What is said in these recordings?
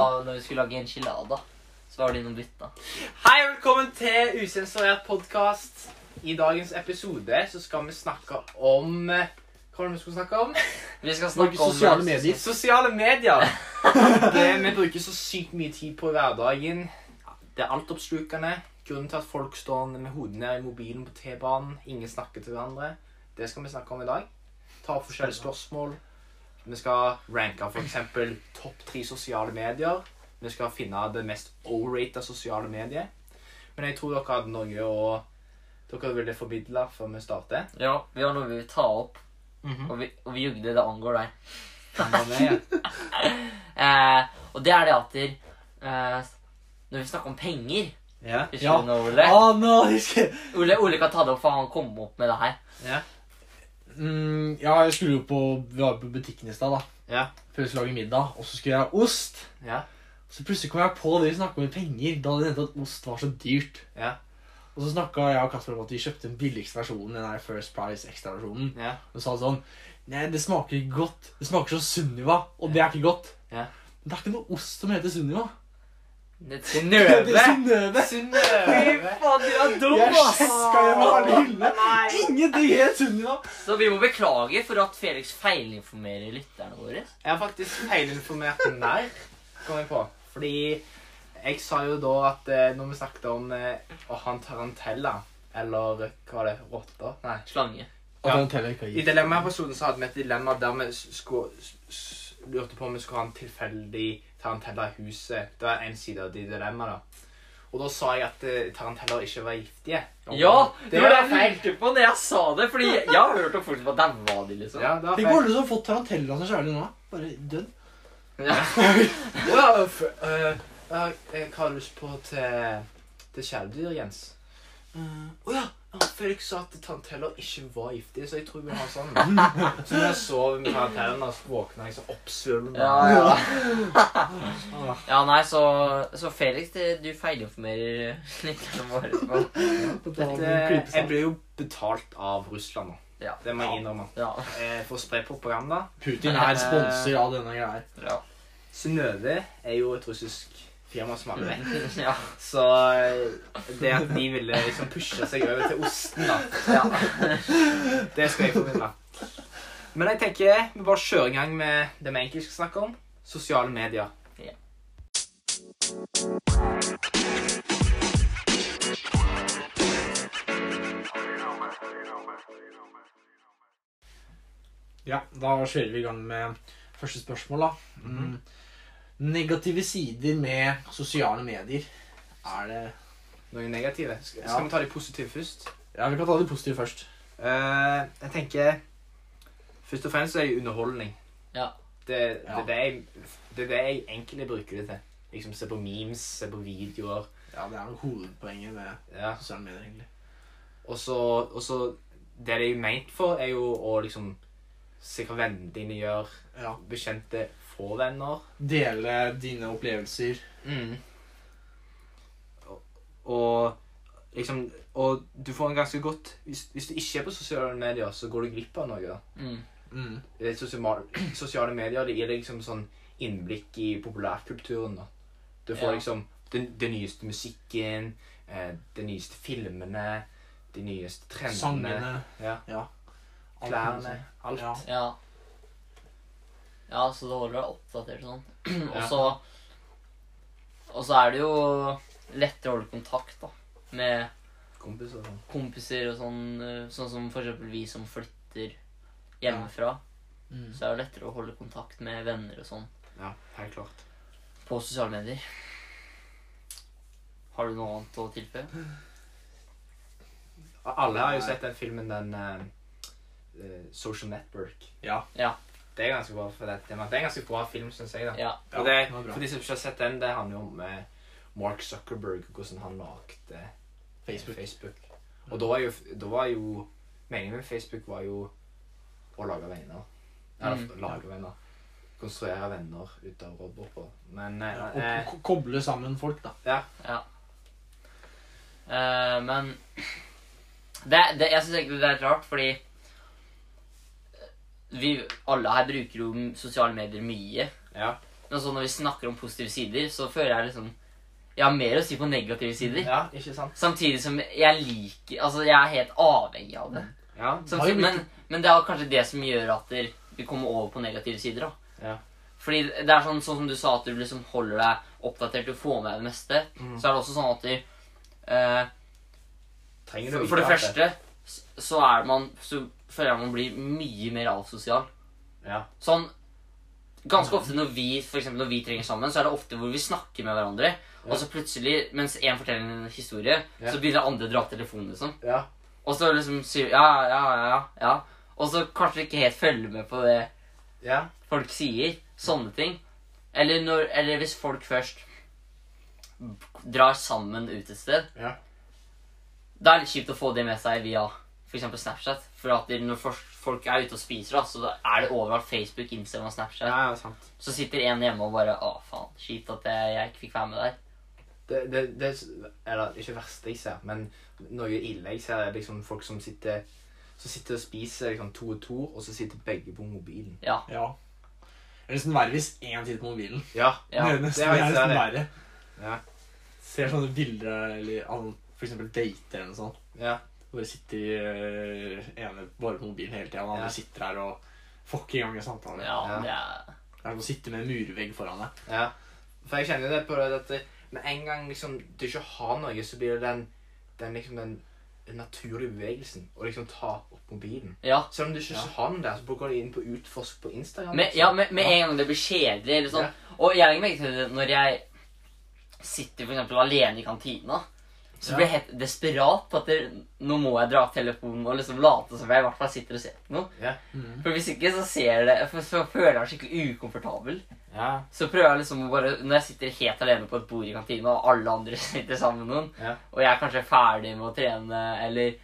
Når vi skulle lage enchilada, så var det innom bytta. Hei og velkommen til Usensurert podkast. I dagens episode så skal vi snakke om eh, Hva var det vi skulle snakke om? Vi skal Snakke snakke om sosiale medier. Sosiale medier. Det vi bruker så sykt mye tid på i hverdagen. Det er altoppslukende. Grunnen til at folk står med hodet ned i mobilen på T-banen, ingen snakker til hverandre. Det skal vi snakke om i dag. Ta opp forskjellige spørsmål. Vi skal ranke f.eks. topp tre sosiale medier. Vi skal finne det mest o-rata sosiale mediet. Men jeg tror dere hadde noe å dere ville formidle før vi starter. Ja, vi har noe vi vil ta opp, og vi, og vi jugde det angår deg. Eh, og det er det at eh, når vi snakker om penger yeah. Ja. Ole? Ah, no. Ole? Ole kan ta det opp, for han kom opp med det her. Ja. Mm, ja, jeg skulle jo på Vi var på butikken i stad, da. Ja. Før vi skulle lage middag. Og så skulle jeg ha ost. Ja. Så plutselig kom jeg på det vi snakka om penger. Da hadde det hendt at ost var så dyrt. Ja. Og så snakka jeg og Kasper om at vi kjøpte den billigste versjonen. Den der First Price ekstraversjonen Ja. Og sa sånn Nei, det smaker ikke godt. Det smaker som Sunniva, og det er ikke godt. Ja. Men det er ikke noe ost som heter Sunniva. Synnøve! Synnøve. Fy faen, du er dum, Jeg skal hjem og alle hyllene. Nei. Ingenting het Sunniva. Så vi må beklage for at Felix feilinformerer lytterne våre. Jeg har faktisk feilinformert mer, kom jeg på. Fordi jeg sa jo da at eh, når vi snakket om eh, å ha en tarantella, eller eh, hva var det, rotter? Nei. Slange. Ja. Ja. I Dilemma-episoden så hadde vi et dilemma der vi skulle, s- s- lurte på om vi skulle ha en tilfeldig tarantella i huset. Det var en side av de dilemmaet da. Og da sa jeg at eh, taranteller ikke var giftige. Ja! det Det var det jeg lurte på når jeg sa det, fordi jeg har hørt om folk som var daua de, liksom. Ja, det var Tenk feil. på alle som har fått tarantella som kjærlig nå. Bare dødd. Ja. Ja, uh, uh, jeg har lyst på til, til kjæledyr, Jens. Å ja, ja, Felix sa at taranteller ikke var giftig, så jeg tror vi har sånn. Så når jeg sov med tarantellene, så våkna jeg så oppsvulmet. Ja, ja. Ah. ja, nei, så, så Felix, det, du feilinformerer litt. våre. Dette, jeg blir jo betalt av Russland nå. Ja. Det må jeg innrømme. Ja. Eh, For å spre propaganda. Putin er sponser av denne greia. Ja. Synnøve er jo et russisk firma som alle vet. ja. Så eh, det at de ville liksom pushe seg over til osten, da ja. Det skal jeg formidle. Men jeg tenker vi bare kjører i gang med det vi egentlig skal snakke om. Sosiale medier. Ja. Ja, da kjører vi i gang med første spørsmål, da. Mm. Negative sider med sosiale medier. Er det Noen negative. Skal, Ja. skal vi ta de positive først? Ja, vi kan ta det positive først. Eh, jeg tenker Først og fremst så er det underholdning. Ja. Det, det, Ja. er det, jeg, det er det jeg egentlig bruker det til. Liksom Se på memes, se på videoer. Ja, det er nok hovedpoenget med Ja. sosiale medier, egentlig. Og så, og så Det det er ment for, er jo å liksom se hva vennene dine gjør. Ja. Bekjente få venner. Dele dine opplevelser. Mm. Og, og liksom Og du får en ganske godt hvis, hvis du ikke er på sosiale medier, så går du glipp av noe. Mm. Mm. Er sosiale, sosiale medier det gir deg liksom sånn innblikk i populærkulturen. da. Du får Ja. liksom den, den nyeste musikken, eh, de nyeste filmene, de nyeste trendene, Sangene. Ja. ja. Klærne, alt. Ja. Ja. Så det holder deg oppdatert sånn. og så Og så er det jo lettere å holde kontakt da med Kompiser og sånn. kompiser og sånn, eh, sånn som for eksempel vi som flytter hjemmefra. Mm. Så er det lettere å holde kontakt med venner og sånn Ja, helt klart. på sosiale medier. Har du noe annet å tilføye? Alle har jo sett den filmen, den eh, eh, Social Network. Ja. Ja. Det er ganske bra for det. Det er en ganske bra film, syns jeg. da. Ja. Og det, for de som ikke har sett den, det handler jo om eh, Mark Zuckerberg og hvordan han lagde Facebook. Facebook. Og da var jo, da var jo Meningen med Facebook var jo å lage venner. Eller Mm. lage venner. Konstruere venner ut av roboter. Men eh, Ja, og eh, ko- koble sammen folk, da. Eh, men det, det, jeg syns egentlig det er litt rart, fordi vi alle her bruker jo sosiale medier mye. Ja. Men så når vi snakker om positive sider, så føler jeg liksom Jeg har mer å si på negative sider. Ja, ikke sant? Samtidig som jeg liker Altså, jeg er helt avhengig av det. Ja. Samtidig, men, men det er kanskje det som gjør at der- vi kommer over på negative sider. da. Ja. Fordi det er sånn, sånn som du sa, at du liksom holder deg oppdatert og får med deg det meste. Mm. Så er det også sånn at du, eh, for, for det første så er man Så føler jeg man blir mye mer avsosial. Ja. Sånn Ganske ofte når vi for når vi trenger sammen, så er det ofte hvor vi snakker med hverandre. Ja. Og så plutselig, mens én forteller en historie, Ja. så begynner andre å dra opp telefonen. liksom. Ja. Og så liksom sier ja, ja, ja, ja. Og så kanskje ikke helt følger med på det Ja. folk sier. Sånne ting. Eller, når, eller hvis folk først drar sammen ut et sted. Ja. Det er litt kjipt å få det med seg via f.eks. Snapchat. For at når folk er ute og spiser, da, så er det overalt Facebook, Instagram og Snapchat. Ja, sant. Så sitter en hjemme og bare Å, faen. Kjipt at jeg, jeg ikke fikk være med der. Det, det, det er det ikke verste jeg ser, men noe ille jeg ser, er liksom folk som sitter som sitter og spiser liksom to og to, og så sitter begge på mobilen. Ja. Ja. Det er nesten verre hvis én sitter på mobilen. Ja. ja. det er nesten, det er nesten verre. Ja. Ser sånne bilder eller for eksempel dater eller noe sånt. Ja. Bare sitter øh, ene bare på mobilen hele tida, og den andre Ja. sitter her og får ikke i gang en samtale. ja, Ja. det er Det er som å sitte med en murvegg foran deg. ja. For jeg kjenner det på det at med en gang liksom, du ikke har noe, så blir det den, den, liksom, den, naturlige bevegelsen å liksom ta opp mobilen. Ja. Selv om du ikke Ja. har den der, så går du inn på utforsk på Instagram. Med, liksom. ja, med, med en gang det blir kjedelig eller sånn. Og jeg legger merke til det når jeg sitter for eksempel alene i kantina. Så Ja. blir jeg helt desperat på at det, nå må jeg dra opp telefonen og liksom late som jeg i hvert fall sitter og ser på noe. Ja. Mm. For hvis ikke så ser det, for så føler jeg meg skikkelig ukomfortabel. Ja. Så prøver jeg liksom å bare Når jeg sitter helt alene på et bord i kantina, og alle andre sitter sammen med noen, Ja. og jeg er kanskje ferdig med å trene, eller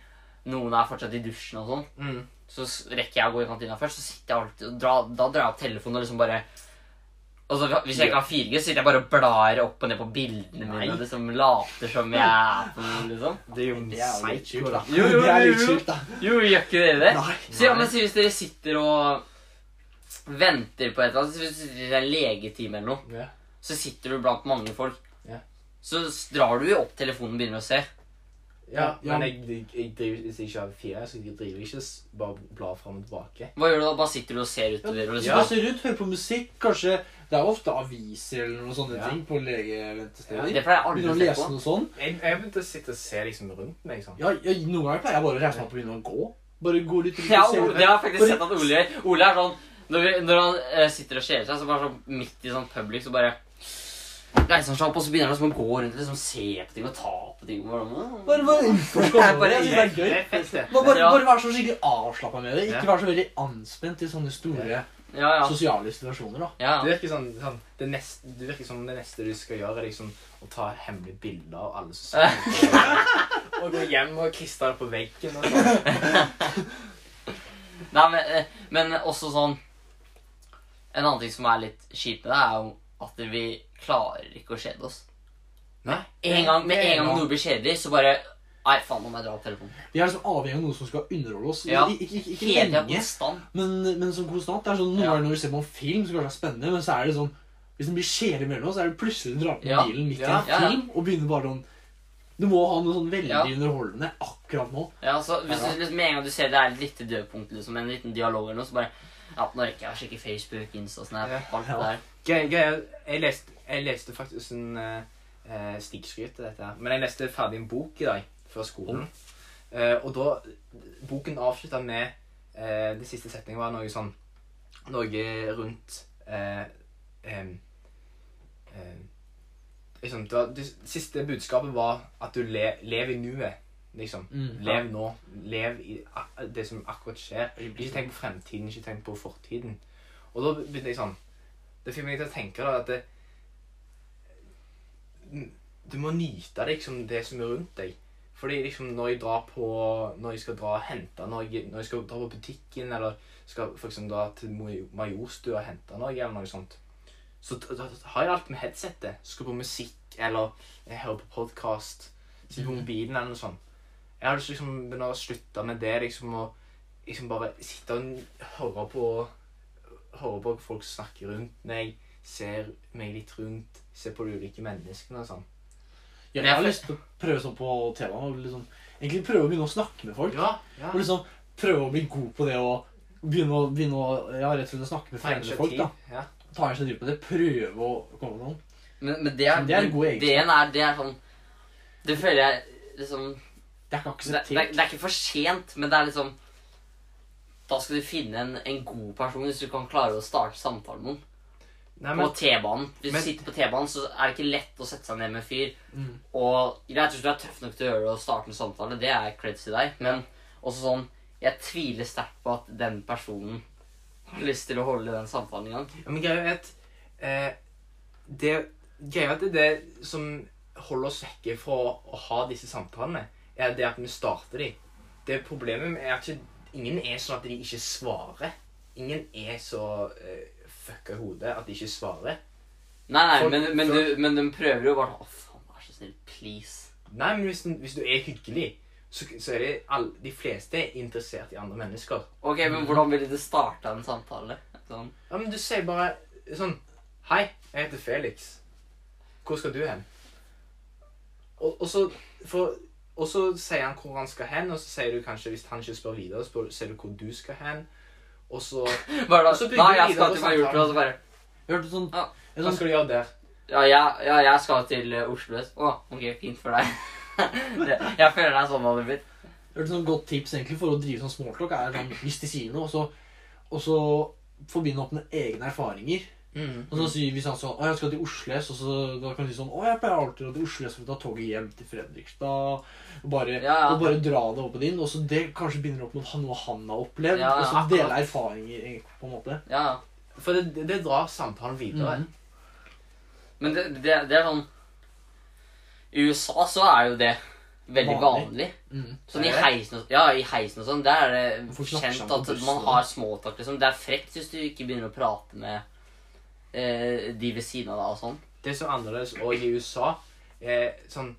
noen er fortsatt i dusjen og sånn, Mm. så rekker jeg å gå i kantina først, så sitter jeg alltid og dra, da drar jeg opp telefonen og liksom bare og så Hvis jeg ikke har 4G, så sitter jeg bare og blar opp og ned på bildene mine og liksom later som jeg er på noe, liksom. Det er jo seigt sjukt, da. Jo, Jo, jo, jo, jo. gjør ikke dere det? Nei. Så ja, men si hvis dere sitter og venter på et eller annet, hvis du sitter i en legetime eller noe, Ja. så sitter du blant mange folk. Ja. Så drar du jo opp telefonen og begynner å se. Ja, Ja. men jeg, jeg, jeg driver, hvis jeg ikke har fire, så jeg driver ikke bare blar fram og tilbake. Hva gjør du da? Bare sitter du og ser utover? Ja, bare liksom, du ser ut, hører på musikk, kanskje Det er ofte aviser eller noen sånne Ja. ting på legeventesteder. Det pleier jeg aldri Begynner å å se lese på. noe sånn. Jeg, jeg begynte å sitte og se liksom rundt meg sånn. Ja, ja, noen ganger pleier jeg bare å reise meg opp og begynne å gå. Bare gå litt rundt Ja, og se Ja, det har jeg faktisk Bare- sett at Ole gjør. Ole er sånn Når, vi, når han uh, sitter og kjeder seg, så bare sånn midt i sånn public, så bare reiser han seg opp, og så begynner han liksom å gå rundt og liksom se på ting og ta på ting. Og bare. Bare, utforske området. Jeg synes det er gøy. Er. Bare, bare, bare være så skikkelig avslappa med det. Ikke Ja. være så veldig anspent i sånne store Ja, ja. sosiale situasjoner. da. ja. Det virker sånn, sånn det, neste, det virker som det neste du skal gjøre, er liksom å ta hemmelige bilder av alle som sitter Og gå hjem og klistre det på veggen og sånn. Nei, men, eh, men også sånn En annen ting som er litt kjipt med det, er jo at vi klarer ikke å kjede oss. Nei. En gang, med en gang noe blir kjedelig, så bare Nei, faen, nå må jeg dra opp telefonen. Vi er liksom avhengig av noe som skal underholde oss. Ja. Ikke, ikke, ikke Hele lenge, konstant. men, men som konstant. Det er sånn, Noen Ja. når vi ser på en film som kanskje er spennende, men så er det sånn Hvis den blir kjedelig mellom oss, så er det plutselig du drar på Ja. bilen midt Ja. i en Ja, ja. film og begynner bare sånn Du må ha noe sånn veldig Ja. underholdende akkurat nå. Ja, så hvis du liksom, Med en gang du ser det er et lite dødpunkt, liksom, en liten dialog eller noe, så bare Ja, nå rekker jeg å sjekke Facebook, Insta, Snap, Ja. alt det der. Gøy, gøy. Jeg leste, jeg leste faktisk en uh, stikkskryt til dette her. Men jeg leste ferdig en bok i dag, før skolen. Eh, og da Boken avslutta med eh, Det siste setningen var noe sånn Noe rundt eh, liksom, det, var, det siste budskapet var at du le, lever i nuet. Liksom. Mm, Lev nå. Lev i det som akkurat skjer. Ikke tenk på fremtiden, ikke tenk på fortiden. Og da begynte jeg sånn Det fikk meg til å tenke da at det, Du må nyte liksom det som er rundt deg. Fordi liksom når jeg drar på Når jeg skal dra og hente noe Når jeg skal dra på butikken eller skal for eksempel dra til Majorstua og hente noe eller noe sånt, så da, har jeg alt med headsetet. Skal på musikk eller jeg hører på podkast. Sitter på Mhm. mobilen eller noe sånt. Jeg har til liksom begynne å slutte med det. liksom og liksom bare sitte og høre på Høre på folk snakke rundt meg. Ser meg litt rundt, ser på de ulike menneskene og sånn. Ja, jeg har lyst til å prøve sånn på TV. og Liksom, egentlig prøve å begynne å snakke med folk. Ja, ja. Og liksom prøve å bli god på det og begynne å, begynne å ja, rett og slett å snakke med fremmede folk. da. Ja. Ta initiativ på det. Prøve å komme med noen. Men, men det er, Det er en god det er, det er sånn Det føler jeg liksom Det er ikke det, det, er- det er ikke for sent, men det er liksom Da skal du finne en, en god person hvis du kan klare å starte samtalen med noen. Nei, På T-banen. Hvis men- du sitter på T-banen, så er det ikke lett å sette seg ned med en fyr. Mm. Og greit, hvis du er tøff nok til å gjøre det og starte en samtale, det er creds til deg. Men også sånn Jeg tviler sterkt på at den personen har lyst til å holde den samtalen i gang. ja, men greia er at eh, det, greia er at det det som holder oss vekke fra å, å ha disse samtalene, er det at vi starter de. Det Problemet er at ikke, ingen er sånn at de ikke svarer. Ingen er så eh, fucka i hodet at de ikke svarer. Nei, nei, Folk- men, men, du, men de prøver jo bare Å, faen, vær så snill, please. Nei, men hvis, den- hvis du er hyggelig, så, så er det all, de fleste er interessert i andre mennesker. Ok, men hvordan ville du starta en samtale? Sånn. Ja, men du sier bare sånn Hei, jeg heter Felix. Hvor skal du hen? Og, og, så, for, og så sier han hvor han skal hen, og så sier du kanskje, hvis han ikke spør videre, så spør, sier du hvor du skal hen. Og så Hva er det? så bygger Nei, vi jeg videre skal på til Majorstua, og så bare Hørte sånn, Ja. en Hva sånn skal du gjøre der? Ja, jeg, ja, jeg skal til eh, Oslo S. Å, ok, fint for deg. det, jeg føler det er sånn det hadde blitt. hørte sånn godt tips egentlig for å drive sånn smalltalk er sånn, hvis de sier noe, og så, og så forbinde opp med egne erfaringer. Mm. Og så sier Hvis han sånn Å, jeg skal til Oslo og så da kan han si sånn Å, jeg pleier alltid å dra til Oslo for å ta toget hjem til Fredrikstad. Og bare, Ja, ja. og bare dra det opp og inn. Og så det kanskje binder opp med noe han har opplevd. Ja, ja, og så dele erfaringer, egentlig, på en måte. Ja, For det, det, det drar samtalen videre. Mm. men det, det, det er sånn I USA så er jo det veldig Vanlig. vanlig. Mm. Sånn i heisen og, ja, i heisen og sånn, der er det kjent at man har småtak. liksom. Det er frekt hvis du ikke begynner å prate med eh, de ved siden av deg og sånn. Det er så annerledes òg i USA Eh, sånn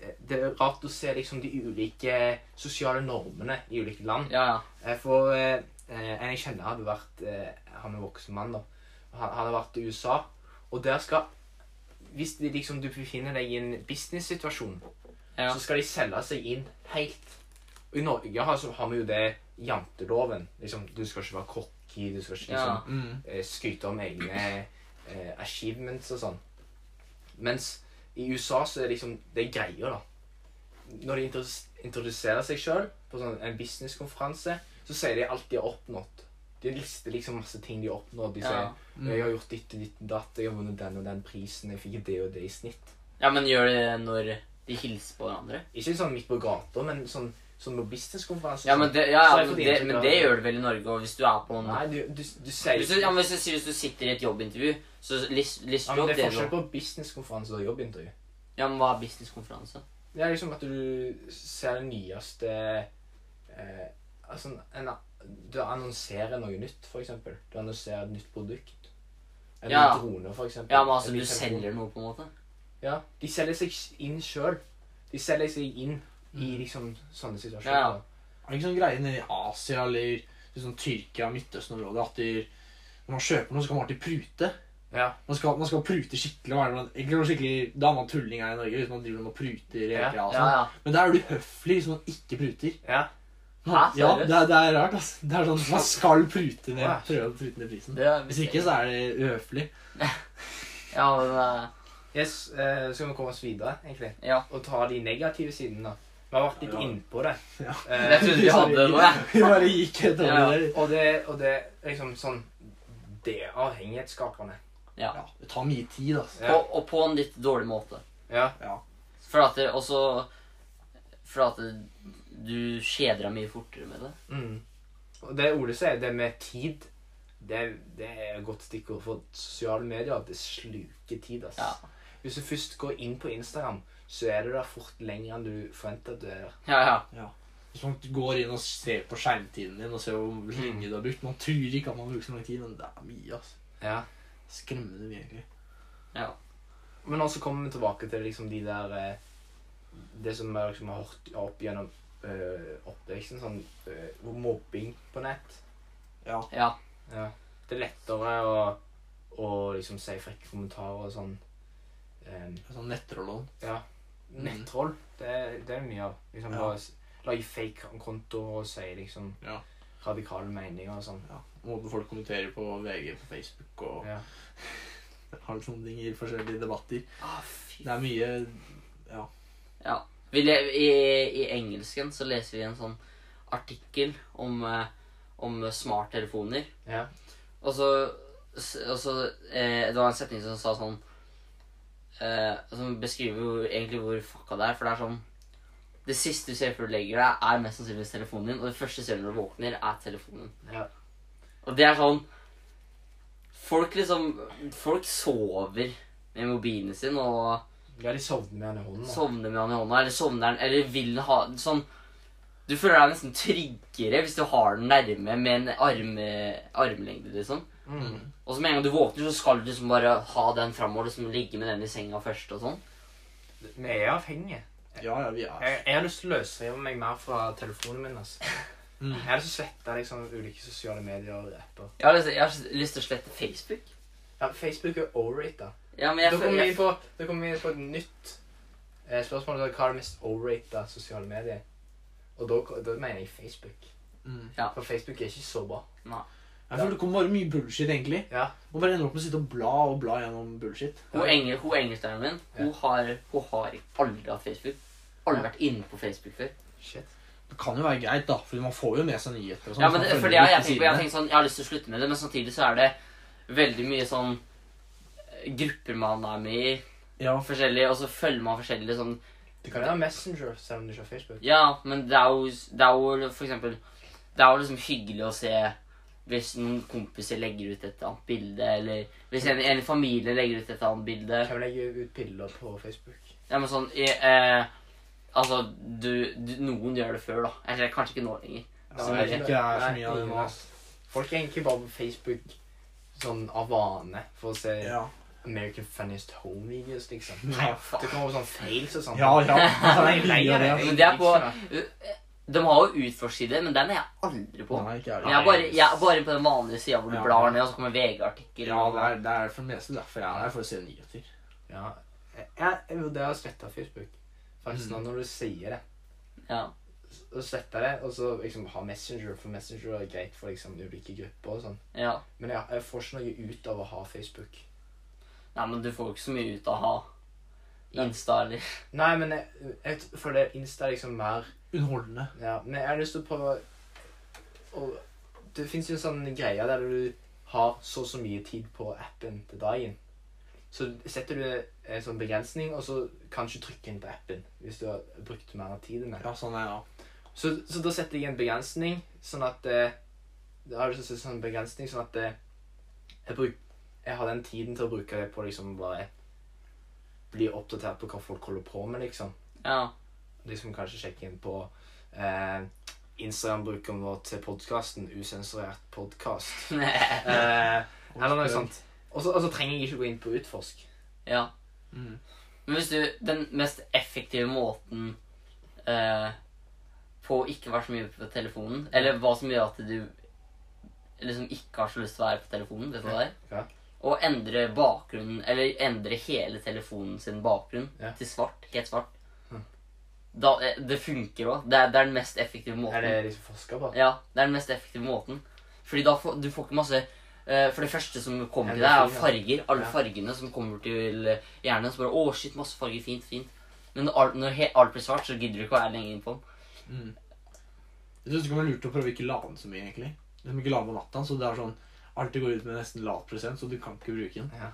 eh, Det er rart å se liksom de ulike sosiale normene i ulike land. Ja, ja. Eh, For eh, eh, en jeg kjenner hadde vært eh, Han er voksen mann, da. Han hadde vært i USA, og der skal Hvis de, liksom, du befinner deg i en business-situasjon, Ja. så skal de selge seg inn helt. Og I Norge har, så har vi jo det janteloven. Liksom, du skal ikke være cocky, du skal ikke Ja. liksom, Mm. eh, skryte om egne eh, achievements og sånn. Mens i USA så er det liksom Det er greier, da. Når de introduserer seg sjøl på sånn, en businesskonferanse, så sier de alt de har oppnådd. De lister liksom masse ting de har oppnådd. De Ja. sier Mm. 'Jeg har gjort ditt og ditt og datt, jeg har vunnet den og den prisen, jeg fikk det og det i snitt'. ja, men gjør de det når de hilser på hverandre? Ikke sånn midt på gata, men sånn, sånn på businesskonferanse. Ja, men det, ja, ja, men det, men det gjør det vel i Norge, og hvis du er på en Nei, du, du, du sier hvis du, ja, men hvis, du, hvis du sitter i et jobbintervju, så list- Ja, du men det er forskjell på businesskonferanse og jobbintervju. Ja, men hva er businesskonferanse? Det er liksom at du ser det nyeste eh, Altså, en, du annonserer noe nytt, for eksempel. Du annonserer et nytt produkt. En Ja. ny drone, for eksempel. Ja, men altså, du selger noe, på en måte? Ja, De selger seg inn sjøl. De selger seg inn i Mm. liksom sånne situasjoner. Ja. Er det ikke sånn greie nede i Asia eller liksom Tyrkia, Midtøsten-området at de, når man kjøper noe, så kan man alltid prute? Ja. Man skal, man skal prute skikkelig. man- skikkelig, Da er man tulling her i Norge hvis man driver og pruter Ja, og Ja, sånn. ja. Men der er du høflig hvis man ikke pruter. ja. Hæ, ja, det er, det er rart. altså. Det er sånn, Man skal prute ned, prøve å prute ned prisen. Er, Hvis ikke, så er det uhøflig. Ja, men Uh... Yes, uh, skal vi komme oss videre, egentlig? Ja. Og ta de negative sidene, da. Vi har vært litt Ja. innpå det. Ja. Eh, Jeg trodde vi hadde nå, jeg. Vi bare gikk helt over Ja. det. og det, og det er liksom sånn Det er avhengighetsskapende. Ja. Ja, det tar mye tid, altså. Ja. Og, og på en litt dårlig måte. Ja. For at det også For at det, du kjeder deg mye fortere med det. Mm. Og det ordet sier, det med tid Det, det er et godt stikkord for sosiale medier. At Det sluker tid. altså. Ja. Hvis du først går inn på Instagram, så er du der fort lenger enn du forventer at du er. Ja, ja. ja. Hvis man går inn og ser på skjermtiden din og ser hvor lenge du har brukt Man tror ikke at man har brukt så lang tid, men det er mye. altså. Ja. Skremmende mye, egentlig. ja. Men også kommer vi tilbake til liksom de der eh, Det som jeg liksom har hørt opp gjennom øh, oppveksten, sånn øh, mobbing på nett. Ja. ja. Ja. Det er lettere å å liksom si frekke kommentarer og sånn. Um, Sånn nettroll ja. Mm. Nettroll, det, det er det mye av. Liksom Ja. Lage fake kontoer og si liksom Ja. radikale meninger og sånn. ja, måten folk kommenterer på VG på Facebook og Ja. har sånne ting i forskjellige debatter. Ah. Det er mye Ja. Ja. Vi le i, I engelsken så leser vi en sånn artikkel om, eh, om smarttelefoner. Ja. Og så, og så eh, Det var en setning som sa sånn eh, Som beskriver jo egentlig hvor fucka det er. For det er sånn Det siste du ser før du legger deg, er mest sannsynligvis telefonen din. Og det første du ser når du våkner, er telefonen. Ja. Og det er sånn Folk liksom Folk sover med mobilen sin og ja, de sovner med han i hånden. da. sovner med han i hånda, eller sovner den, eller vil ha sånn Du føler deg nesten tryggere hvis du har den nærme med en arm, armlengde, liksom. Mm. Og så med en gang du våkner, så skal du liksom bare ha den fram og liksom ligge med den i senga først og sånn. Vi er avhengige. Ja, ja, vi er Jeg, jeg har lyst til å løsrive meg mer fra telefonen min. altså. Mm. Jeg har lyst til å slette liksom, ulike sosiale medier og apper. Jeg har, lyst, jeg har lyst til å slette Facebook. Ja, Facebook er overrated. Ja, men Da kommer vi jeg, på, da kommer vi på et nytt eh, spørsmål. Hva er det mest overrated sosiale medier? Og da, da mener jeg Facebook. Mm. For Facebook er ikke så bra. Jeg føler det kommer bare mye bullshit, egentlig. Ja. Man bare ender opp med å sitte og bla og bla gjennom bullshit. hun, engel, hun engelsklæreren min, hun, Ja. har, hun har aldri hatt Facebook. Aldri vært inne på Facebook før. Shit. Det kan jo være greit, da, for man får jo med seg nyheter og sånn. Ja, men det, følger for det har litt jeg tenker. Jeg tenker sånn, jeg har lyst til å slutte med det, men samtidig så er det veldig mye sånn eh, grupper man er med i, Ja, forskjellig, og så følger man forskjellig sånn Du kan jo ha Messenger selv om du ikke har Facebook. Ja, men det er jo, det er jo for eksempel Det er jo liksom hyggelig å se hvis noen kompiser legger ut et annet bilde, eller hvis en, en familie legger ut et annet bilde. Kan vi legge ut bilder på Facebook? Ja, men sånn i, eh, Altså, du, du Noen gjør det før, da. Eller kanskje ikke nå lenger. Ja, jeg vet ikke det er så mye av det nå. Folk er egentlig bare på Facebook sånn av vane for å se Ja, American Funniest Home Videos, liksom. Nei, faen. Det kommer opp sånn fails og sånn. ja. ja. Er. Men det er på De har jo utforskssider, men den er jeg aldri på. Nei, ikke jeg. Men jeg er bare, jeg er bare på den vanlige sida hvor du Ja. blar ned, og så kommer VG-artikkel. Ja, det er, det er for det meste derfor jeg er her, for å se nyheter. Ja. Jeg, jeg, jeg vurderer å slette Facebook. Faktisk Mm. nå når du sier det. Ja. Så sletter jeg det, og så liksom ha Messenger, for Messenger er greit for liksom ulike grupper og sånn. ja. Men jeg, jeg får ikke noe ut av å ha Facebook. Nei, men du får jo ikke så mye ut av å ha Insta eller Nei, men jeg, jeg føler Insta er liksom mer Underholdende. Ja, men jeg har lyst til å prøve å Det fins jo en sånn greie der du har så og så mye tid på appen til dagen. Så setter du en sånn begrensning, og så kan du ikke trykke inn på appen hvis du har brukt mer tid enn det. Ja, sånn er ja. Så, så da setter jeg en begrensning, sånn at eh, Da har du så- sånn begrensning sånn at eh, jeg, bruk, jeg har den tiden til å bruke det på liksom bare bli oppdatert på hva folk holder på med, liksom Ja. Liksom kanskje sjekke inn på eh, Instagram-brukeren vår til podkasten Usensurert podkast. Eh, eller noe sånt. Og så trenger jeg ikke gå inn på Utforsk. ja. Mm. Men hvis du Den mest effektive måten eh, på å ikke være så mye på telefonen, eller hva som gjør at du liksom ikke har så lyst til å være på telefonen, vet du hva det er? Ja. Å endre bakgrunnen, eller endre hele telefonen sin bakgrunn Ja. til svart. Helt svart. Da, eh, det funker òg. Det, det er den mest effektive måten. Er det liksom forska på? Ja, det er den mest effektive måten. Fordi da får du får ikke masse uh, For det første som kommer til deg, er farger. Alle Ja. fargene som kommer til hjernen. Så bare Å, shit, masse farger. Fint, fint. Men når alt, når he, alt blir svart, så gidder du ikke å være lenger innpå den. Mm. Jeg syns det kan være lurt å prøve å ikke lade den så mye, egentlig. Liksom ikke lade på natta, så det er sånn Alltid går ut med nesten lat prosent, så du kan ikke bruke den. Ja,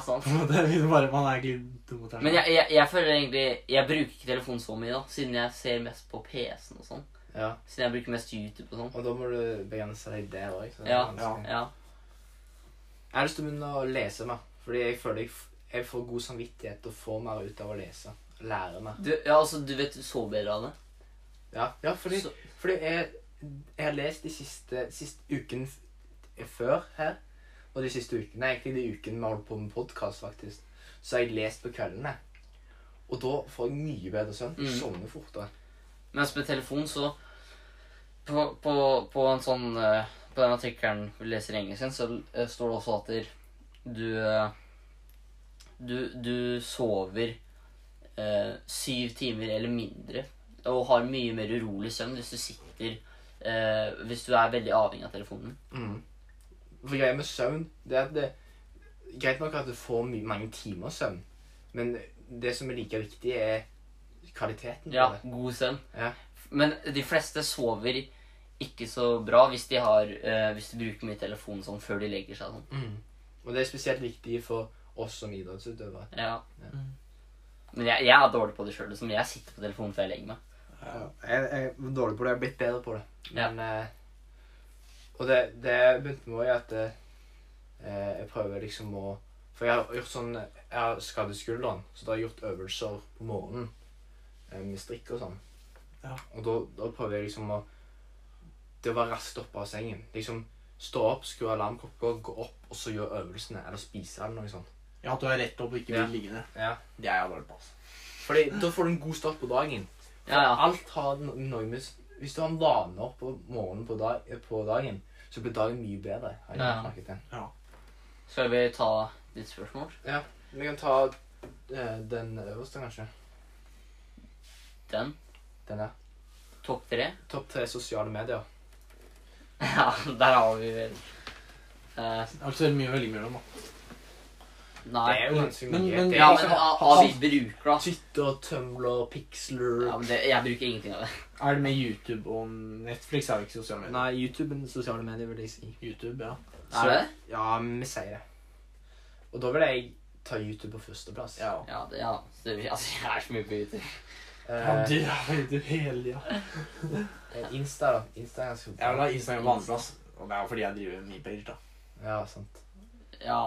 sant. På en måte, hvis bare man er dum mot Men jeg, jeg, jeg føler egentlig Jeg bruker ikke telefonen så mye, da. Siden jeg ser mest på PC-en og sånn. Ja. Siden jeg bruker mest YouTube og sånn. Og da må du begrense deg der òg. Ja, ja. Ja. Jeg har lyst til å begynne å lese mer. Fordi jeg føler jeg, jeg får god samvittighet og får mer ut av å lese. Lære mer. Du, ja, altså, du vet du så bedre av det. Ja, ja fordi, fordi jeg, jeg har lest de siste, siste uken f- før her, og de siste ukene, egentlig de ukene vi holdt på med podkast, faktisk, så har jeg lest på kveldene. Og da får jeg mye bedre søvn. Mm. Sovner fortere. Mens med telefon så På, på, på en sånn eh, På den artikkelen vi leser i engelsken, så eh, står det også at du eh, Du, du sover eh, syv timer eller mindre og har mye mer urolig søvn hvis du sitter eh, Hvis du er veldig avhengig av telefonen. Mm. For greia med søvn det er at det Greit nok at du får my mange timer søvn, men det som er like viktig, er kvaliteten på Ja, det. god søvn. Ja. Men de fleste sover ikke så bra hvis de, har, eh, hvis de bruker mye telefon sånn før de legger seg. Sånn. Mm. Og det er spesielt viktig for oss som idrettsutøvere. Ja. Ja. Men jeg, jeg er dårlig på det sjøl. Jeg sitter på telefonen før jeg legger meg. Ja. Jeg, jeg er dårlig på det. Jeg har blitt bedre på det. Ja. Men, eh, og det, det begynte med i at eh, jeg prøver liksom å For jeg har gjort sånn Jeg har skadet skulderen, så da har jeg gjort øvelser på morgenen eh, med strikk og sånn. Ja. Og da, da prøver jeg liksom å Det å være raskt oppe av sengen. Liksom stå opp, skru alarmklokka, gå opp og så gjøre øvelsene. Eller spise eller noe sånt. Ja, at du er rett opp og ikke Ja. blir liggende. Ja. Det er jeg dårlig på. altså. Fordi da får du en god start på dagen. For Ja, ja. alt har no noe med Hvis du har en vane på morgenen på, dag, på dagen, så blir dagen mye bedre. Har jeg Ja. snakket til. Skal vi ta ditt spørsmål? Ja, Vi kan ta eh, den øverste, kanskje. Den? Den der. Topp tre? Topp tre sosiale medier. Ja, der har vi vel eh, Altså, det er mye å velge mellom. da. Nei. Det er jo ganske Men- mye. men- Det er Ja, liksom men av vi bruker, da. Twitter, Tumblr, Pixler Ja, men det, jeg bruker ingenting av det. Er det med YouTube og Netflix? er det ikke sosiale medier? Nei, YouTube er sosiale medier, vil jeg si. YouTube, ja. Er det? Ja, vi sier det. Og da vil jeg ta YouTube på førsteplass. Ja, Ja, det, ja. Så det, altså, jeg er så mye på YouTube. ja du det er YouTube hele tida. eh, Insta, da. Insta er ganske Jeg vil ha Instagram på andreplass. Og det er jo fordi jeg driver med page, da. Ja, sant. Ja.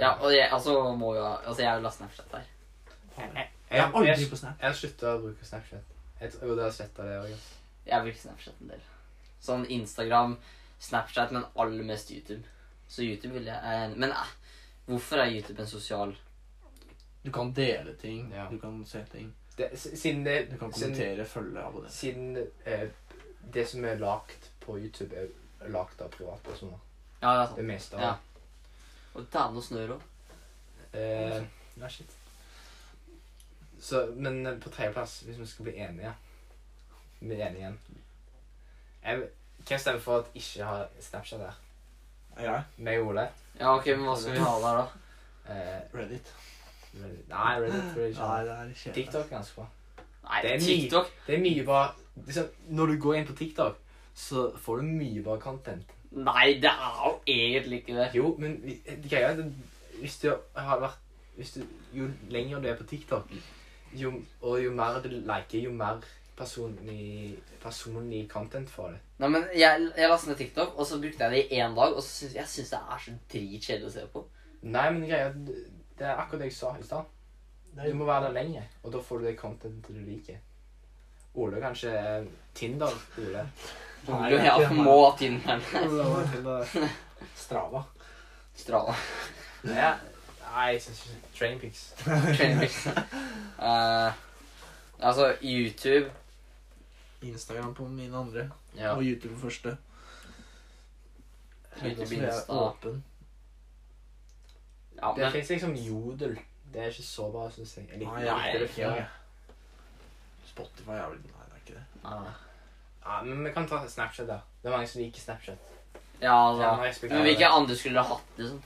Ja og jeg, altså må jo Altså, jeg vil ha Snapchat der. Jeg, Jeg har aldri på Snap. jeg har slutta å bruke Snapchat. Jeg tror det har sletta det òg. Jeg bruker Snapchat en del. Sånn Instagram, Snapchat, men aller mest YouTube. Så YouTube vil jeg eh, Men eh, hvorfor er YouTube en sosial Du kan dele ting, Ja. du kan se ting. Det, s- siden det Du kan siden, kommentere, følge, abonnere. siden eh, det som er lagt på YouTube, er lagt av privatpersoner. Ja, det er sant. Det meste av Ja. Og dæven noe snør òg. Eh, nei, shit. Så, men eh, på tredjeplass, hvis vi skal bli enige er enige igjen. Jeg, hvem stemmer for at ikke har Snapchat der? Ja, Meg og Ole? Ja, ok, men hva skal vi ha der, da? Eh, Reddit. Reddit. Nei, Reddit tror jeg ikke. Nei, det er kjedelig. TikTok er ganske bra. Nei, Det er TikTok. Det er mye bra liksom, Når du går inn på TikTok, så får du mye bra content. Nei, det er jo egentlig ikke det. Jo, men greia er at hvis du har vært hvis du, Jo lenger du er på TikTok, jo, og jo mer du liker, jo mer personlig, personlig content får du. Nei, men Jeg, jeg lastet ned TikTok, og så brukte jeg det i én dag. Og så syns jeg synes det er så dritkjedelig å se på. Nei, men greia det er akkurat det jeg sa i stad. Du må være der lenge, og da får du det contentet du liker. Ole kanskje er Tinder, Ole. Nei, er det. må ha Tinderen. Strava. Strava. Ja. Nei, jeg synes ikke Trainpics. Trainmix. Uh, altså, YouTube Instagram på mine andre. Ja. Og YouTube på første. YouTube, Insta. åpen. Ja, Det men fins liksom jodel. Det er ikke så bra, syns jeg. Nei, jeg jeg likte er det ikke det. Spotify er vel Nei, det er ikke det. Nei. Ja, men vi kan ta Snapchat da. Det er mange som liker Snapchat. Ja, Ja, men altså respekterer Men hvilke det. andre skulle du hatt, liksom?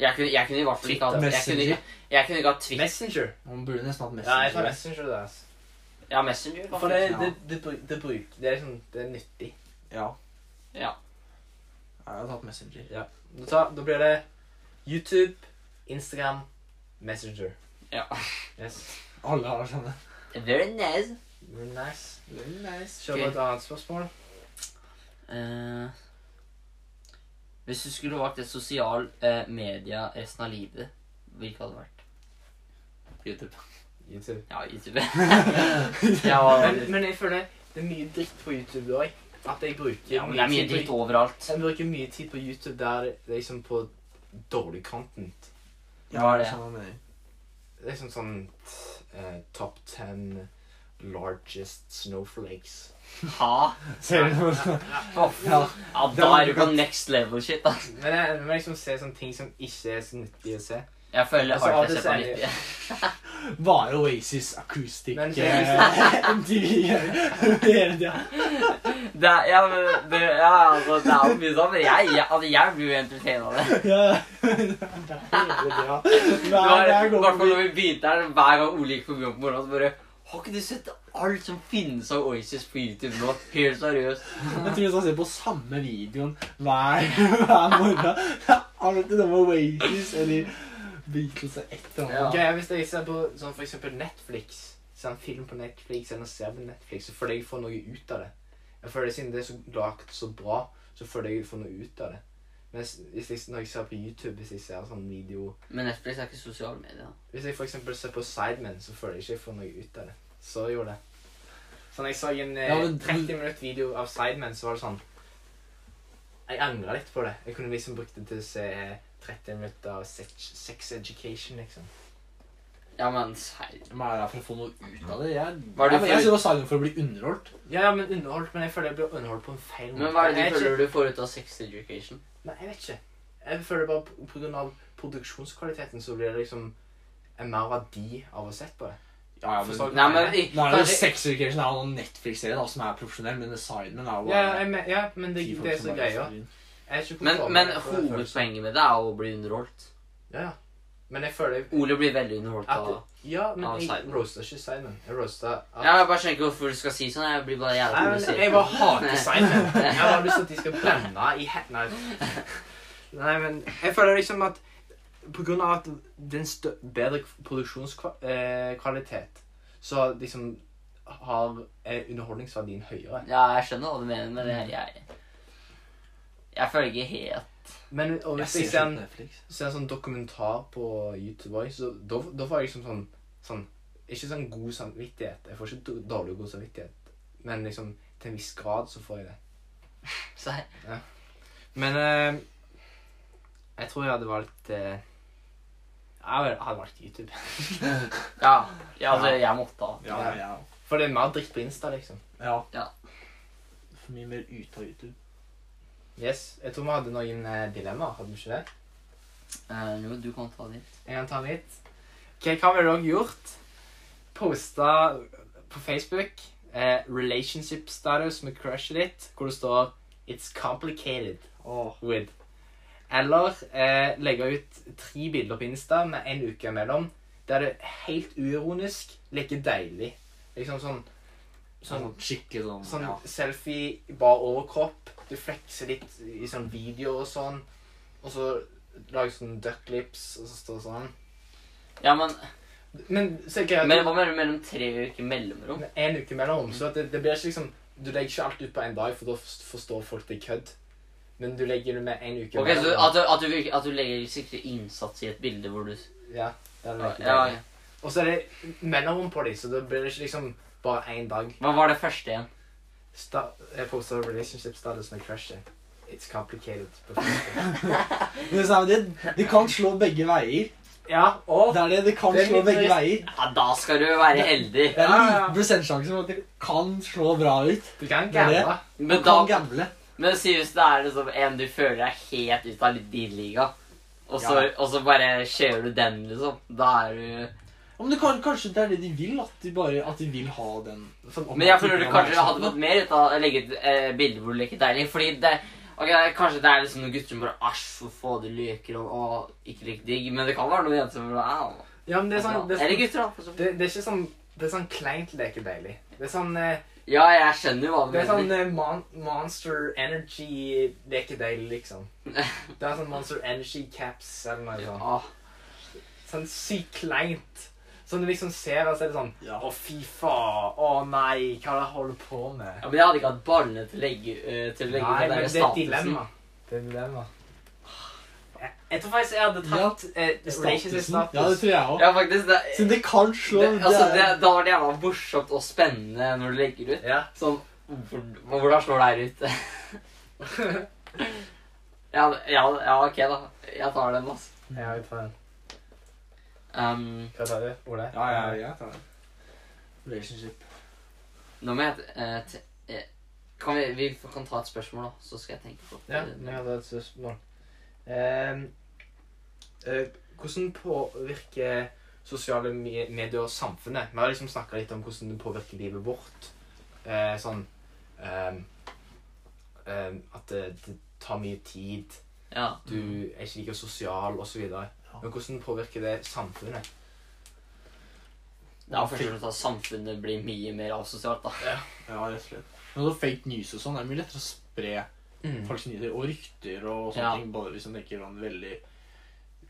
Jeg kunne, jeg kunne i hvert fall ikke hatt jeg kunne, Messenger. ikke- jeg kunne ikke hatt Twitter. Messenger. Man burde nesten hatt Ja, jeg tar Messenger. Messenger der. altså. Ja, Messenger. For faktisk. det, det, det, bruk- det, bruk, det er liksom, det er nyttig. Ja. Ja. Jeg har tatt Messenger. Da, tar, da blir det YouTube, Instagram, Messenger. Ja. Yes. Alle har sånne. Very nice. Very nice. Very nice. Kjør på et annet spørsmål. Eh, hvis du skulle valgt et sosial eh, media resten av livet, hvilket hadde det vært? YouTube. YouTube. Ja, YouTube. ja, Men, men jeg føler det er mye dritt på YouTube òg. At jeg bruker ja, men det er mye dritt overalt. Jeg bruker mye tid på YouTube der det er liksom på dårlig content. Er det? er. Det er liksom sånn eh, top ten largest snowflakes. Ha? Ser du noe? Å, fy. Ja. Ja, da er du på next level shit, da. Men jeg må liksom se sånne ting som ikke er så nyttig å se. Jeg føler Altså, hardt jeg ser på nyttige. Bare Oasis acoustic Men- eh, MTV hele tida. Det er, ja, men, det, ja, altså, det er jo mye sånn, men jeg, jeg, altså, jeg blir jo entertained av det. Ja. Det er hele tida. Det Hver var, gang vi begynte her, hver gang Ole gikk forbi på morgenen, så bare Har ikke du sett alt som finnes av Oasis på YouTube nå? Helt seriøst. Jeg tror jeg skal se på samme videoen hver, hver morgen. Det er alltid noe med Oasis eller Beatles eller et eller annet. Ja. Okay, hvis jeg ser på sånn for eksempel Netflix, ser en film på Netflix eller ser på Netflix, så føler jeg jeg får noe ut av det. Jeg føler Siden det er så lagt så bra, så føler jeg jeg får noe ut av det. Mens hvis jeg, når jeg ser på YouTube, hvis jeg ser sånn video Men Netflix er ikke sosiale medier. Hvis jeg eksempel ser på Sidemen, så føler jeg ikke jeg får noe ut av det. Så gjorde det. Så når jeg så en eh, Ja, men- 30 minutt video av Sidemen, så var det sånn Jeg angra litt på det. Jeg kunne liksom brukt det til å se 30 minutter av sex, sex education, liksom. Ja, men seriøst. Men er det for å få noe ut av det? Jeg, Hva er det jeg, jeg, jeg ser på for å bli underholdt. Ja, ja, men underholdt, men jeg føler jeg blir underholdt på en feil måte. Men hva er det Jeg du ikke- føler du får ut av sex education? Nei, jeg vet ikke. Jeg føler bare på, på grunn av produksjonskvaliteten så blir det liksom en mer verdi av å sette på det. Ja, ja, men, du? Nei, men i- Nå er det jo kanskje- Sex Education er jo noen Netflix-serie da, som er profesjonell, men Sidemen er jo Ja, bare jeg, men- ja men det, ti folk det er som så bare greia. står inn. Jeg er ikke Men, kontroll men det hovedpoenget med det er å bli underholdt. Ja, ja. Men jeg føler Ole blir veldig underholdt av av Ja, men av jeg roasta ikke Simon. Jeg roasta at Ja, Jeg bare skjønner ikke hvorfor du skal si sånn. Jeg blir bare jævlig provosert. jeg bare hater Simon. Jeg har lyst til at de skal brenne i het... Nei. Nei, men jeg føler liksom at på grunn av at det er en bedre produksjonskvalitet, så liksom har er underholdningsverdien høyere. Ja, jeg skjønner hva du mener, men jeg Jeg, jeg føler ikke helt Men og hvis jeg ser ser en, ser en sånn dokumentar på YouTube så da, da får jeg liksom sånn, sånn Ikke sånn god samvittighet. Jeg får ikke dårlig god samvittighet. Men liksom til en viss grad så får jeg det. Så jeg, Men eh, jeg tror jeg hadde valgt eh, Jeg hadde valgt YouTube. ja, ja, altså, jeg måtte ha. Ja, ja, For det er mer dritt på Insta, liksom. ja. Ja. For mye mer ut av YouTube. Yes, Jeg tror vi hadde noen eh, dilemmaer. Hadde vi ikke det? Uh, jo, du kan ta ditt. Jeg kan ta mitt. Ok, Hva ville dere gjort? Posta på Facebook eh, relationship status med crushet ditt, hvor det står 'It's complicated oh. with'. Eller eh, legge ut tre bilder på Insta med en uke imellom, der det helt uironisk leker deilig. Liksom sånn Sånn Sånn, skikkelig sånn, sånn ja. selfie bar overkropp. Du flekser litt i sånn video og sånn. Og så lager sånn ducklips, og så står det sånn. Ja, men, Men så greia men hva mener du mellom tre uker mellomrom? en uke mellomrom. så det, det blir ikke liksom Du legger ikke alt ut på en dag, for da forstår folk det er kødd. Men du legger det med en uke Ok, så at at, du, at du legger sikkert innsats i et bilde hvor du Ja, det Ja, ja. Og så er det mellomrom på dem, så da blir det ikke liksom bare én dag. Hva var det første igjen? Sta jeg posta relationship status med crushet. It's complicated. Men så er det, det kan slå begge veier. ja, og Det er det, det kan Det slå begge veier. Ja, da skal du være heldig. Det er en liten prosentsjanse for at det kan slå bra ut. du kan Det Du det. gamble. Men, da, kan gamble. men si hvis det er liksom en du føler er helt ute av din liga, og så, Ja. og så bare kjører du den, liksom. Da er du Ja, Men det kan, kanskje det er det de vil, at de bare at de vil ha den Sånn- Men jeg føler du kanskje hadde fått mer ut av å legge ut eh, bilder hvor du leker deilig. Fordi det okay, Kanskje det er liksom noen gutter som bare Æsj, hvor få de leker og og ikke like digg. Men det kan være noen jenter som bare Au. Ja, men det er sånn det er, Eller sånn, gutter, da. for så vidt. det, det er ikke sånn Det er sånn kleint leke deilig. Det er sånn eh, Ja, jeg skjønner jo hva du Det er sånn eh, mon Monster Energy leke deilig, liksom. Det er sånn Monster Energy caps eller noe sånt. Ja. Sånn sykt kleint. Sånn du liksom ser, og så er det sånn Ja. Å, fy faen. Å nei, hva er det jeg holder på med? ja, Men jeg hadde ikke hatt ballene til å legge, eh, ut den men der det er et statusen. dilemma. Det er dilemma. Jeg, jeg tror faktisk jeg hadde tatt eh, relationship Statusen. status. Ja, det tror jeg òg. Ja, faktisk. Det, Siden det kan slå det, altså, det, Da var det jævla morsomt og spennende når du legger ut. Ja. Sånn Hvordan slår det her ut? ja, ja, ja, ok, da. Jeg tar den, altså. ja, jeg tar den. Um, Hva tar du, Ole? Ja, ja, jeg tar det. Relationship. Nå må jeg eh, te- eh, kan vi, vi kan ta et spørsmål, da, så skal jeg tenke på Ja, jeg hadde et spørsmål. Eh, eh, hvordan påvirker sosiale me- medier samfunnet? Vi har liksom snakka litt om hvordan det påvirker livet vårt. Eh, sånn eh, eh, At det, det tar mye tid, Ja. du er ikke like sosial osv. Men hvordan påvirker det samfunnet? Ja, for og at samfunnet blir mye mer asosialt, da. Ja, rett og slett. Men så fake news og sånn er mye lettere å spre Mm. falske nyheter og rykter og sånne Ja. ting. Bare hvis man tenker om veldig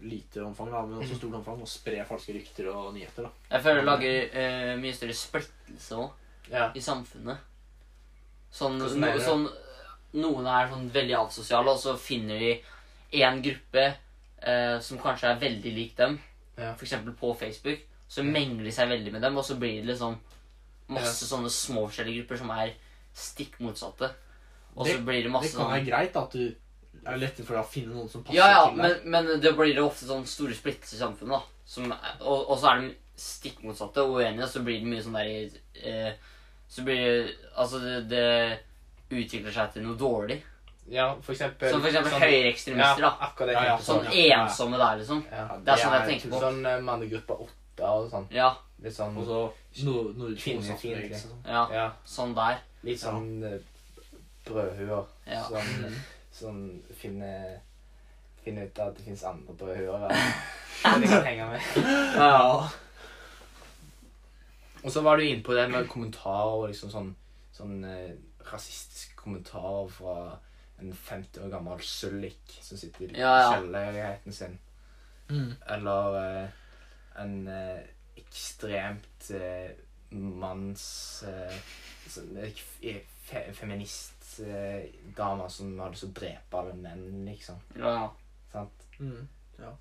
lite omfang, da, men også stort omfang. Og spre falske rykter og nyheter. da. Jeg føler det lager eh, mye større splittelse òg Ja. i samfunnet. Sånn, no, sånn Noen er sånn veldig asosiale, og så finner de én gruppe eh, som kanskje er veldig lik dem, Ja. f.eks. på Facebook. Så mengler de seg veldig med dem, og så blir det liksom masse sånne små forskjellige grupper som er stikk motsatte. Og så blir det masse Det kan sånn være greit da, at du er lettere for deg å finne noen som passer Ja, ja, til men, deg. men det blir det ofte sånn store splittelser i samfunnet, da. Som, og, og så er de stikk motsatte og uenige, så blir det mye sånn der eh, Så blir det Altså, det, det utvikler seg til noe dårlig. Ja, for eksempel Som for eksempel sånn- høyreekstremister, Ja, da. akkurat det Ja, jeg ja, Sånn på. ja. ensomme der, liksom. Ja. Det er sånn jeg tenker på. Sånn uh, mannegruppa åtte og sånn. Ja, Litt sånn Og så Kvinnefiendtlig. Liksom. ja. Ja, Sånn der. litt sånn ja. brødhuer. Ja. Sånn, sånn finne Finne ut at det fins andre brødhuer. Så de kan henge med. Ja. Og så var du inne på det med kommentarer og liksom sånn, sånn eh, rasistiske kommentarer fra en 50 år gammel søllik som sitter i Ja, ja. kjellerleiligheten sin. Mm. Eller eh, en eh, ekstremt eh, manns sånn, fe, fe, feministdame som har lyst til å drepe alle menn, liksom. ja. Sant? Mm.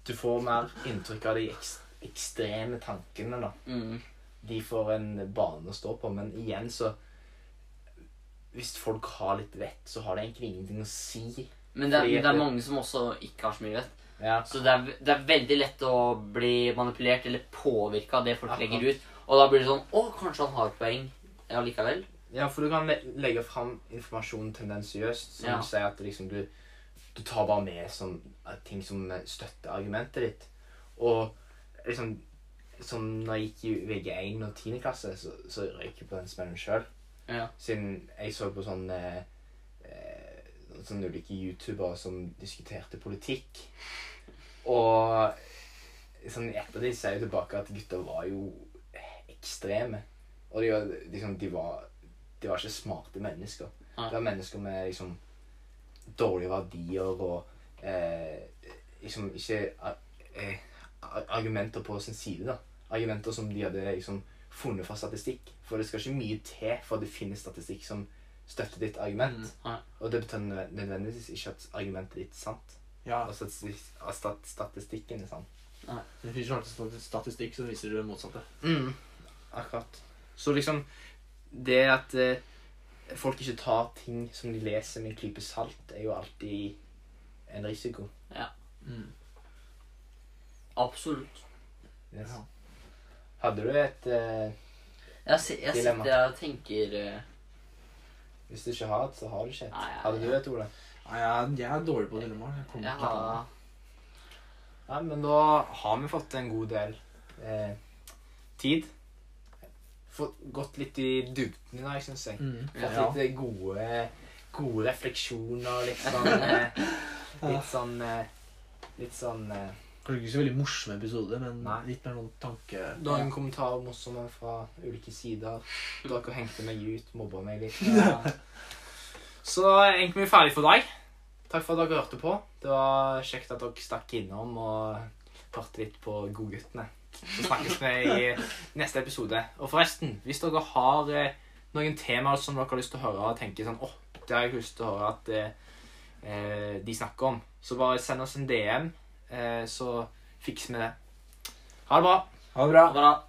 Du får mer inntrykk av de eks, ekstreme tankene, da. Mm. De får en bane å stå på, men igjen så Hvis folk har litt vett, så har det egentlig ingenting å si. Men det, Fordi men det er mange som også ikke har så mye vett. Ja, Så det er, det er veldig lett å bli manipulert eller påvirka av det folk Akkurat. legger ut. Og da blir det sånn Å, kanskje han har poeng allikevel? ja for du kan le legge fram informasjon tendensiøst, som Ja. sier at liksom du, du tar bare med som, eh, ting som støtter argumentet ditt. Og liksom Som når jeg gikk i VG1 og 10. klasse, så, så røyk jeg på den smellen sjøl. Ja. Siden jeg så på sånn eh, eh, Sånne ulike youtubere som diskuterte politikk. Og sånn etter ettertid ser jeg tilbake at gutter var jo ekstreme. Og de var, liksom, de var, de var ikke smarte mennesker. Det var mennesker med liksom dårlige verdier og eh, liksom ikke eh, argumenter på sin side. da. Argumenter som de hadde liksom funnet fra statistikk. For det skal ikke mye til for at det finnes statistikk som støtter ditt argument. Mm. Nei. Og det betyr nødvendigvis ikke at argumentet ditt er sant. Ja, Og stat, statistikken er sann. det finnes jo alltid statistikk som viser det motsatte. Mm. Akkurat. Så liksom Det at eh, folk ikke tar ting som de leser med en klype salt, er jo alltid en risiko. Mm. Absolutt. Yes. Ja. Hadde du et eh, Jeg, si- jeg Dilemma. sitter og tenker eh, Hvis du ikke har et, så har du ikke et. Nei, ja, Hadde du et, Ole? Nei, jeg, jeg er dårlig på dilemmaer. Jeg kommer Jeg ikke på har det. Ja, men da har vi fått en god del eh, tid. Fått gått litt i dybden i dag, syns jeg. Mm. Fått Ja. litt eh, gode, gode refleksjoner. Litt sånn eh, Litt sånn eh, Litt sånn eh, Kanskje ikke så veldig morsom episode, men Nei. litt mer noen tanke... oss som er fra ulike sider. Dere hengte meg ut, mobba meg litt. ja. Så egentlig er vi ferdig for i dag. Takk for at dere hørte på. Det var kjekt at dere stakk innom og hørte litt på Godguttene. Så snakkes vi i neste episode. Og forresten, hvis dere har eh, noen temaer som dere har lyst til å høre og tenker sånn åh, det har jeg lyst til å høre at eh, eh, de snakker om, så bare send oss en DM, Eh, så fiks med det. Ha det bra. Ha det bra. Ha det bra.